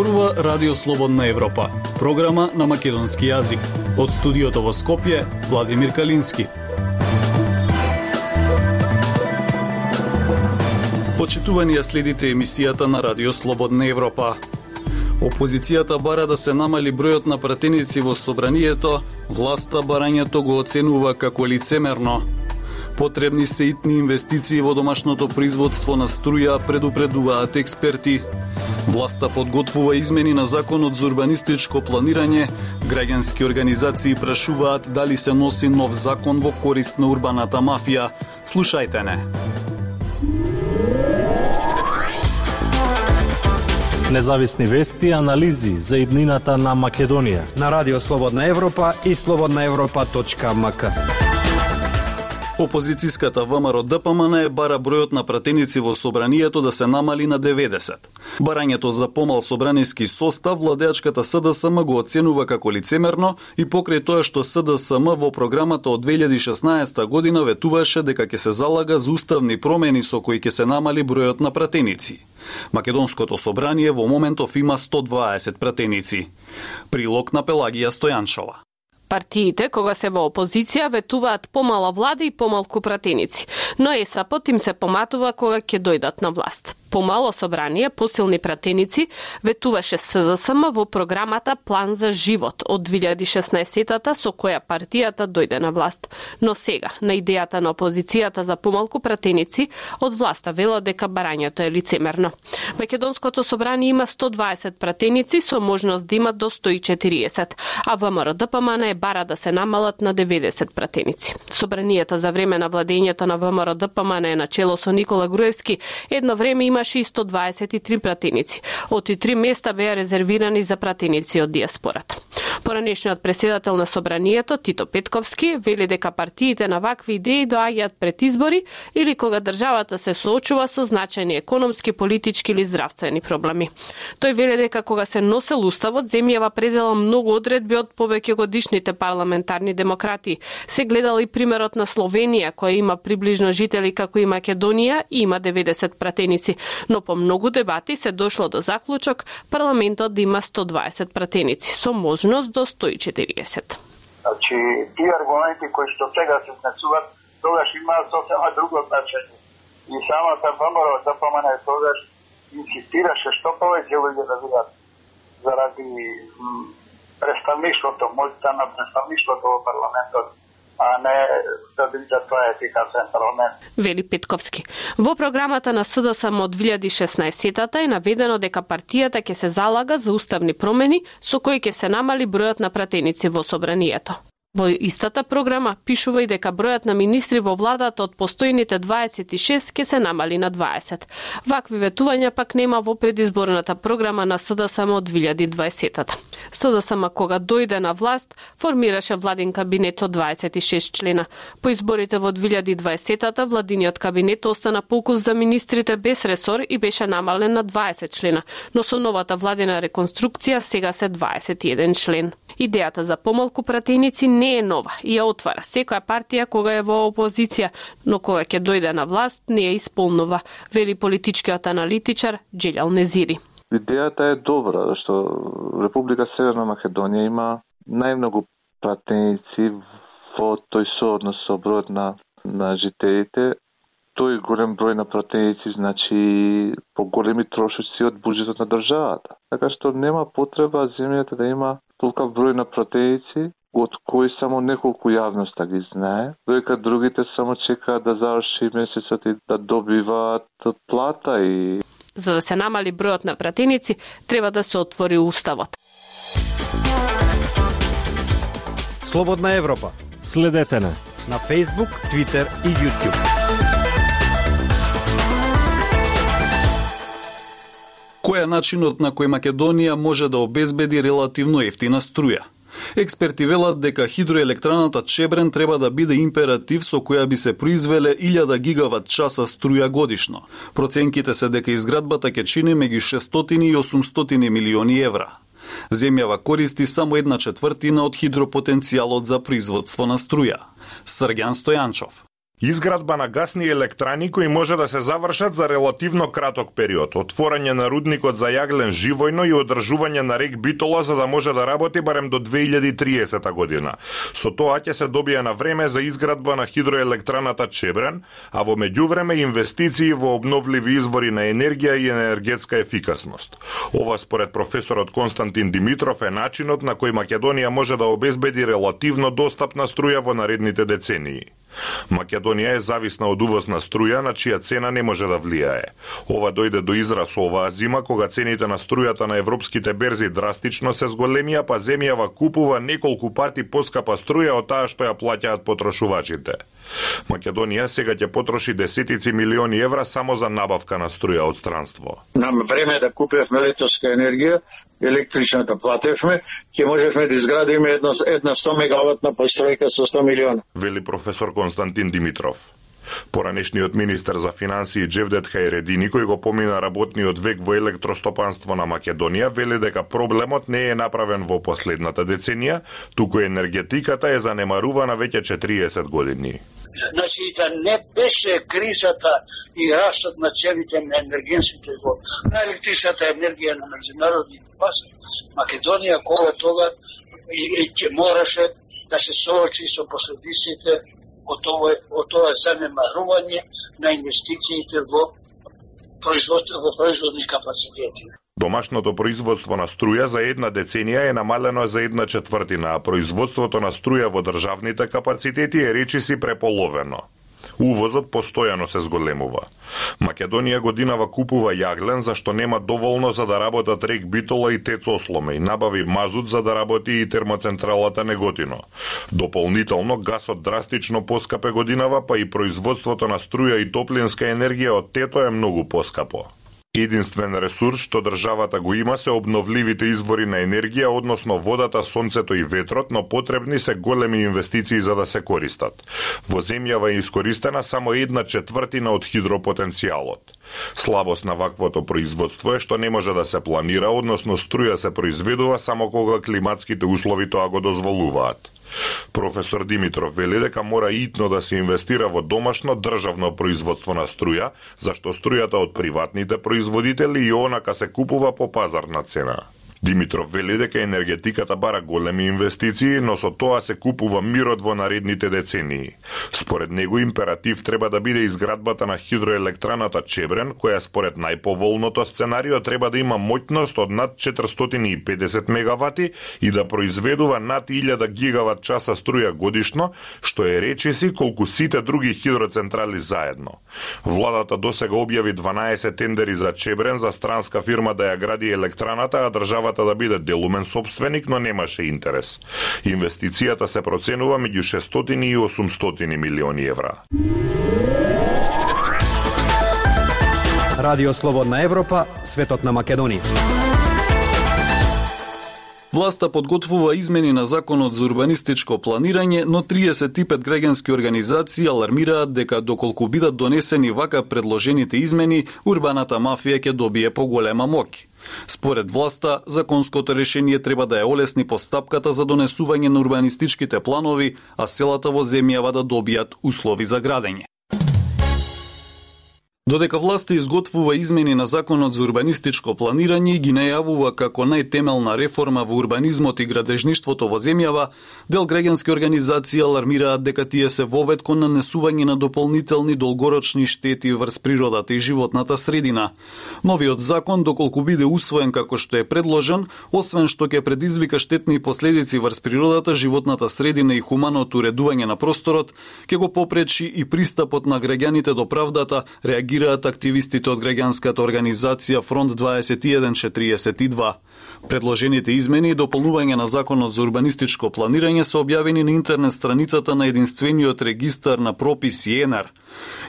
зборува Радио Слободна Европа, програма на македонски јазик. Од студиото во Скопје, Владимир Калински. Почитувани ја следите емисијата на Радио Слободна Европа. Опозицијата бара да се намали бројот на пратеници во собранието, власта барањето го оценува како лицемерно. Потребни се итни инвестиции во домашното производство на струја, предупредуваат експерти. Власта подготвува измени на законот за урбанистичко планирање. Граѓански организации прашуваат дали се носи нов закон во корист на урбаната мафија. Слушајте не. Независни вести и анализи за иднината на Македонија на Радио Слободна Европа и слободнаевропа.мк. Опозицијската ВМРО ДПМН е бара бројот на пратеници во собранието да се намали на 90. Барањето за помал собраниски состав владеачката СДСМ го оценува како лицемерно и покрај тоа што СДСМ во програмата од 2016 година ветуваше дека ќе се залага за уставни промени со кои ќе се намали бројот на пратеници. Македонското собрание во моментов има 120 пратеници. Прилог на Пелагија Стојанчова. Партиите, кога се во опозиција, ветуваат помала влада и помалку пратеници, но ЕСАПот им се поматува кога ќе дојдат на власт помало собрание, посилни пратеници, ветуваше СДСМ во програмата План за живот од 2016-та со која партијата дојде на власт. Но сега, на идејата на опозицијата за помалку пратеници, од власта вела дека барањето е лицемерно. Македонското собрание има 120 пратеници со можност да има до 140, а ВМРО ДПМН е бара да се намалат на 90 пратеници. Собранието за време на владењето на ВМРО ДПМН е на чело со Никола Груевски едно време имаше и 123 пратеници. Оти три места беа резервирани за пратеници од диаспората. Поранешниот преседател на собранието Тито Петковски вели дека партиите на вакви идеи доаѓаат пред избори или кога државата се соочува со значајни економски, политички или здравствени проблеми. Тој вели дека кога се носел уставот, земјава презела многу одредби од повеќе годишните парламентарни демократи. Се гледал и примерот на Словенија, која има приближно жители како и Македонија и има 90 пратеници, но по многу дебати се дошло до заклучок парламентот да има 120 пратеници со можност до 140. Значи, тие аргументи кои што сега се снесуваат, тогаш имаат сосема друго значење. И самата ВМРО да помене тогаш инсистираше што повеќе луѓе да видат заради представништвото, моќта на представништвото во парламентот а не да бидат тоа ефикасен парламент. Вели Петковски. Во програмата на СДСМ од 2016-тата е наведено дека партијата ќе се залага за уставни промени со кои ќе се намали бројот на пратеници во собранието. Во истата програма пишува и дека бројот на министри во владата од постојните 26 ќе се намали на 20. Вакви ветувања пак нема во предизборната програма на СДСМ од 2020-та. СДСМ кога дојде на власт, формираше владин кабинет од 26 члена. По изборите во 2020-та владиниот кабинет остана покус за министрите без ресор и беше намален на 20 члена, но со новата владина реконструкција сега се 21 член. Идејата за помалку пратеници не е нова и ја отвара секоја партија кога е во опозиција, но кога ќе дојде на власт не ја исполнува, вели политичкиот аналитичар Джелјал Незири. Идејата е добра, зашто Република Северна Македонија има најмногу пратеници во тој сооднос со бројот на, на жителите, тој голем број на пратеници значи поголеми трошоци од буџетот на државата. Така што нема потреба земјата да има толка број на пратеници, од кои само неколку јавноста ги знае, доека другите само чекаат да заврши месецот и да добиваат плата и За да се намали бројот на пратеници, треба да се отвори уставот. Слободна Европа. Следете на на Facebook, Twitter и YouTube. Кој е начинот на кој Македонија може да обезбеди релативно ефтина струја? Експерти велат дека хидроелектраната Чебрен треба да биде императив со која би се произвеле 1000 гигават часа струја годишно. Проценките се дека изградбата ќе чини меѓу 600 и 800 милиони евра. Земјава користи само една четвртина од хидропотенцијалот за производство на струја. Сргјан Стојанчов Изградба на гасни електрани кои може да се завршат за релативно краток период, отворање на рудникот за јаглен живојно и одржување на рек Битола за да може да работи барем до 2030 година. Со тоа ќе се добие на време за изградба на хидроелектраната Чебрен, а во меѓувреме инвестиции во обновливи извори на енергија и енергетска ефикасност. Ова според професорот Константин Димитров е начинот на кој Македонија може да обезбеди релативно достапна струја во наредните децении. Македонија е зависна од увоз на струја на чија цена не може да влијае. Ова дојде до израз оваа зима кога цените на струјата на европските берзи драстично се зголемија, па земјава купува неколку пати поскапа струја од таа што ја плаќаат потрошувачите. Македонија сега ќе потроши десетици милиони евра само за набавка на струја од странство. Нам време да купевме електричка енергија, електричната платевме, ќе можевме да изградиме една, една 100 мегаватна постројка со 100 милиона. Вели професор Константин Димитров. Поранешниот министер за финансии Джевдет Хајредини, кој го помина работниот век во електростопанство на Македонија, вели дека проблемот не е направен во последната деценија, туку енергетиката е занемарувана веќе 40 години. Значи, да не беше кризата и растот на цените на енергенските во на електричната енергија на меѓународни пазар, Македонија кога тога и, и, мораше да се соочи со последиците од ова, од ова занемарување на инвестициите во производство во производни капацитети. Домашното производство на струја за една деценија е намалено за една четвртина, а производството на струја во државните капацитети е речиси преполовено. Увозот постојано се зголемува. Македонија годинава купува јаглен зашто нема доволно за да работат рек Битола и Тец Осломе и набави мазут за да работи и термоцентралата Неготино. Дополнително гасот драстично поскапе годинава, па и производството на струја и топлинска енергија од Тето е многу поскапо. Единствен ресурс што државата го има се обновливите извори на енергија, односно водата, сонцето и ветрот, но потребни се големи инвестиции за да се користат. Во земјава е искористена само една четвртина од хидропотенцијалот. Слабост на ваквото производство е што не може да се планира, односно струја се произведува само кога климатските услови тоа го дозволуваат. Професор Димитров вели дека мора итно да се инвестира во домашно државно производство на струја, зашто струјата од приватните производители и онака се купува по пазарна цена. Димитров вели дека енергетиката бара големи инвестиции, но со тоа се купува мирот во наредните децении. Според него императив треба да биде изградбата на хидроелектраната Чебрен, која според најповолното сценарио треба да има моќност од над 450 мегавати и да произведува над 1000 гигават часа струја годишно, што е речиси колку сите други хидроцентрали заедно. Владата досега објави 12 тендери за Чебрен за странска фирма да ја гради електраната, а држава државата да биде делумен собственик, но немаше интерес. Инвестицијата се проценува меѓу 600 и 800 милиони евра. Радио Слободна Европа, светот на Македонија. Власта подготвува измени на законот за урбанистичко планирање, но 35 грегенски организации алармираат дека доколку бидат донесени вака предложените измени, урбаната мафија ќе добие поголема моќ. Според власта, законското решение треба да ја олесни постапката за донесување на урбанистичките планови, а селата во земјава да добијат услови за градење. Додека власта изготвува измени на законот за урбанистичко планирање и ги најавува како најтемелна реформа во урбанизмот и градежништвото во земјава, дел граѓански организации алармираат дека тие се вовед кон нанесување на дополнителни долгорочни штети врз природата и животната средина. Новиот закон, доколку биде усвоен како што е предложен, освен што ќе предизвика штетни последици врз природата, животната средина и хуманото уредување на просторот, ќе го попречи и пристапот на граѓаните до правдата, реагира блокираат активистите од граѓанската организација Фронт 2142. Предложените измени и дополнување на Законот за урбанистичко планирање се објавени на интернет страницата на единствениот регистар на прописи ЕНАР.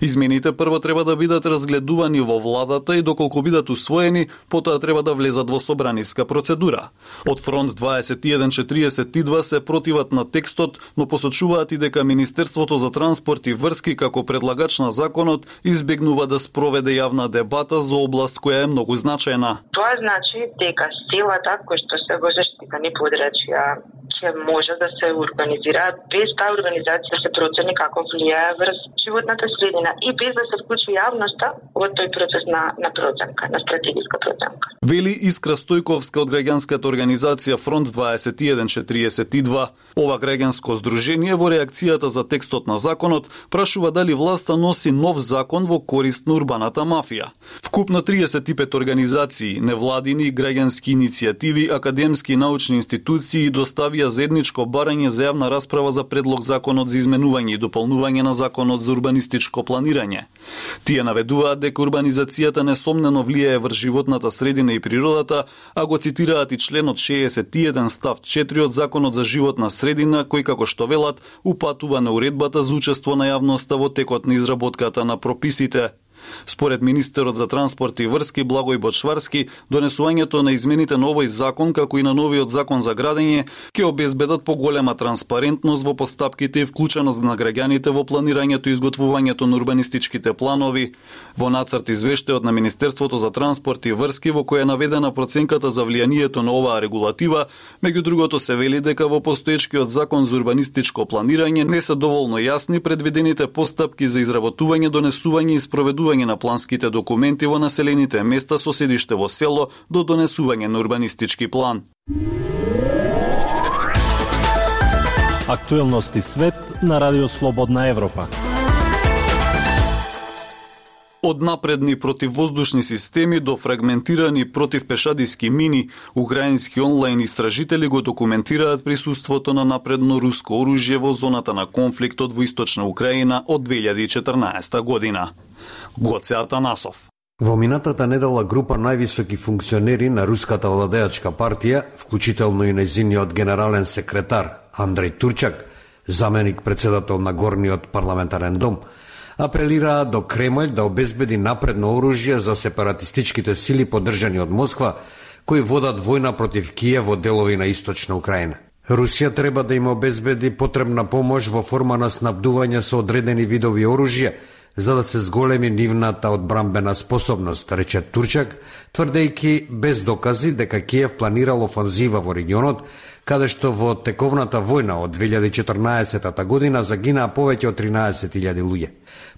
Измените прво треба да бидат разгледувани во владата и доколку бидат усвоени, потоа треба да влезат во собраниска процедура. Од Фронт 2142 се противат на текстот, но посочуваат и дека Министерството за транспорт и врски како предлагач на законот избегнува да да спроведе јавна дебата за област која е многу значајна. Тоа значи дека силата кои што се во заштитени подрачја се може да се организираат без таа организација да се процени како влијае врз животната средина и без да се вклучи јавноста во тој процес на, на проценка, на стратегиска проценка. Вели Искра Стојковска од граѓанската организација Фронт 2142. Ова граѓанско здружение во реакцијата за текстот на законот прашува дали власта носи нов закон во корист на урбаната мафија. Вкупно 35 организации, невладини, граѓански иницијативи, академски и научни институции доставија заедничко барање за јавна расправа за предлог законот за изменување и дополнување на законот за урбанистичко планирање. Тие наведуваат дека урбанизацијата несомнено влијае врз животната средина и природата, а го цитираат и членот 61 став 4 од законот за животна средина, кој како што велат упатува на уредбата за учество на јавноста во текот на изработката на прописите. Според министерот за транспорт и врски Благој Бочварски, донесувањето на измените на овој закон, како и на новиот закон за градење, ќе обезбедат поголема транспарентност во постапките и вклученост на граѓаните во планирањето и изготвувањето на урбанистичките планови. Во нацрт извештајот на Министерството за транспорт и врски во која е наведена проценката за влијанието на оваа регулатива, меѓу другото се вели дека во постоечкиот закон за урбанистичко планирање не се доволно јасни предвидените постапки за изработување, донесување и спроведување одобрување на планските документи во населените места со седиште во село до донесување на урбанистички план. Актуелности свет на Радио Слободна Европа. Од напредни противвоздушни системи до фрагментирани противпешадиски мини, украински онлайн истражители го документираат присуството на напредно руско оружје во зоната на конфликтот во источна Украина од 2014 година. Гоце Атанасов. Во минатата недела група највисоки функционери на руската владеачка партија, вклучително и незиниот генерален секретар Андреј Турчак, заменик председател на горниот парламентарен дом, апелираа до Кремљ да обезбеди напредно оружје за сепаратистичките сили поддржани од Москва, кои водат војна против Киев во делови на источна Украина. Русија треба да им обезбеди потребна помош во форма на снабдување со одредени видови оружје, за да се зголеми нивната одбрамбена способност, рече Турчак, тврдејќи без докази дека Киев планирал офанзива во регионот, каде што во тековната војна од 2014 година загинаа повеќе од 13.000 луѓе.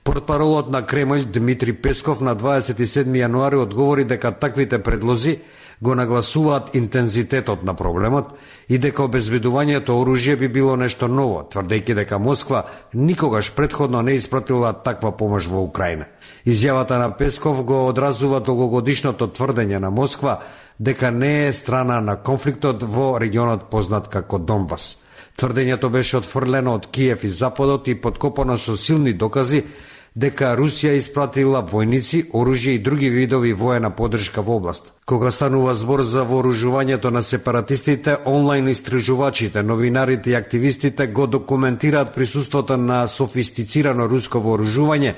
Портпаролот на Кремљ Дмитри Песков на 27 јануари одговори дека таквите предлози го нагласуваат интензитетот на проблемот и дека обезбедувањето оружје би било нешто ново, тврдејќи дека Москва никогаш предходно не испратила таква помош во Украина. Изјавата на Песков го одразува долгогодишното тврдење на Москва дека не е страна на конфликтот во регионот познат како Донбас. Тврдењето беше отфрлено од Киев и Западот и подкопано со силни докази дека Русија испратила војници, оружје и други видови воена поддршка во област. Кога станува збор за вооружувањето на сепаратистите, онлайн истражувачите, новинарите и активистите го документираат присуството на софистицирано руско вооружување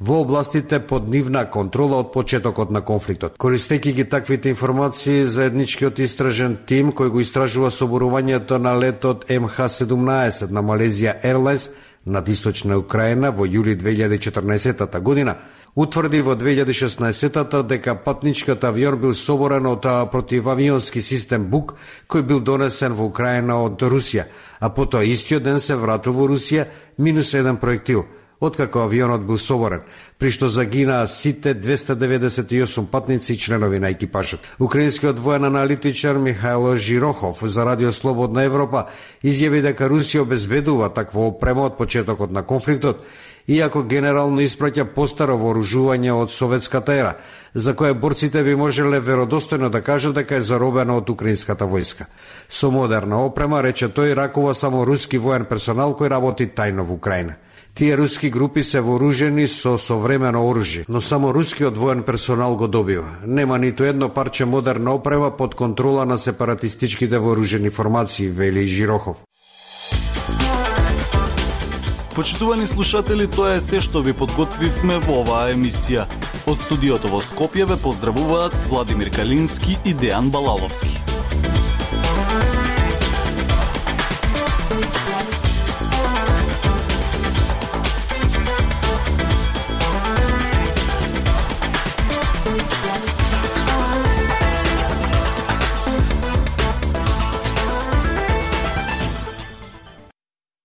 во областите под нивна контрола од почетокот на конфликтот. Користејќи ги таквите информации, заедничкиот истражен тим кој го истражува соборувањето на летот МХ-17 на Малезија Airlines над источна Украина во јули 2014 година, утврди во 2016 дека патничката авион бил соборен од противавионски систем БУК кој бил донесен во Украина од Русија, а потоа истиот ден се вратил во Русија минус еден проектил – откако авионот бил соборен, при што загинаа сите 298 патници и членови на екипажот. Украинскиот воен аналитичар Михајло Жирохов за Радио Слободна Европа изјави дека Русија обезбедува такво опрема од почетокот на конфликтот, иако генерално испраќа постаро вооружување од советската ера, за кое борците би можеле веродостојно да кажат дека е заробено од украинската војска. Со модерна опрема, рече тој, ракува само руски воен персонал кој работи тајно во Украина. Тие руски групи се вооружени со современо оружје, но само рускиот воен персонал го добива. Нема ниту едно парче модерна опрема под контрола на сепаратистичките вооружени формации, вели Жирохов. Почитувани слушатели, тоа е се што ви подготвивме во оваа емисија. Од студиото во Скопје ве поздравуваат Владимир Калински и Дејан Балаловски.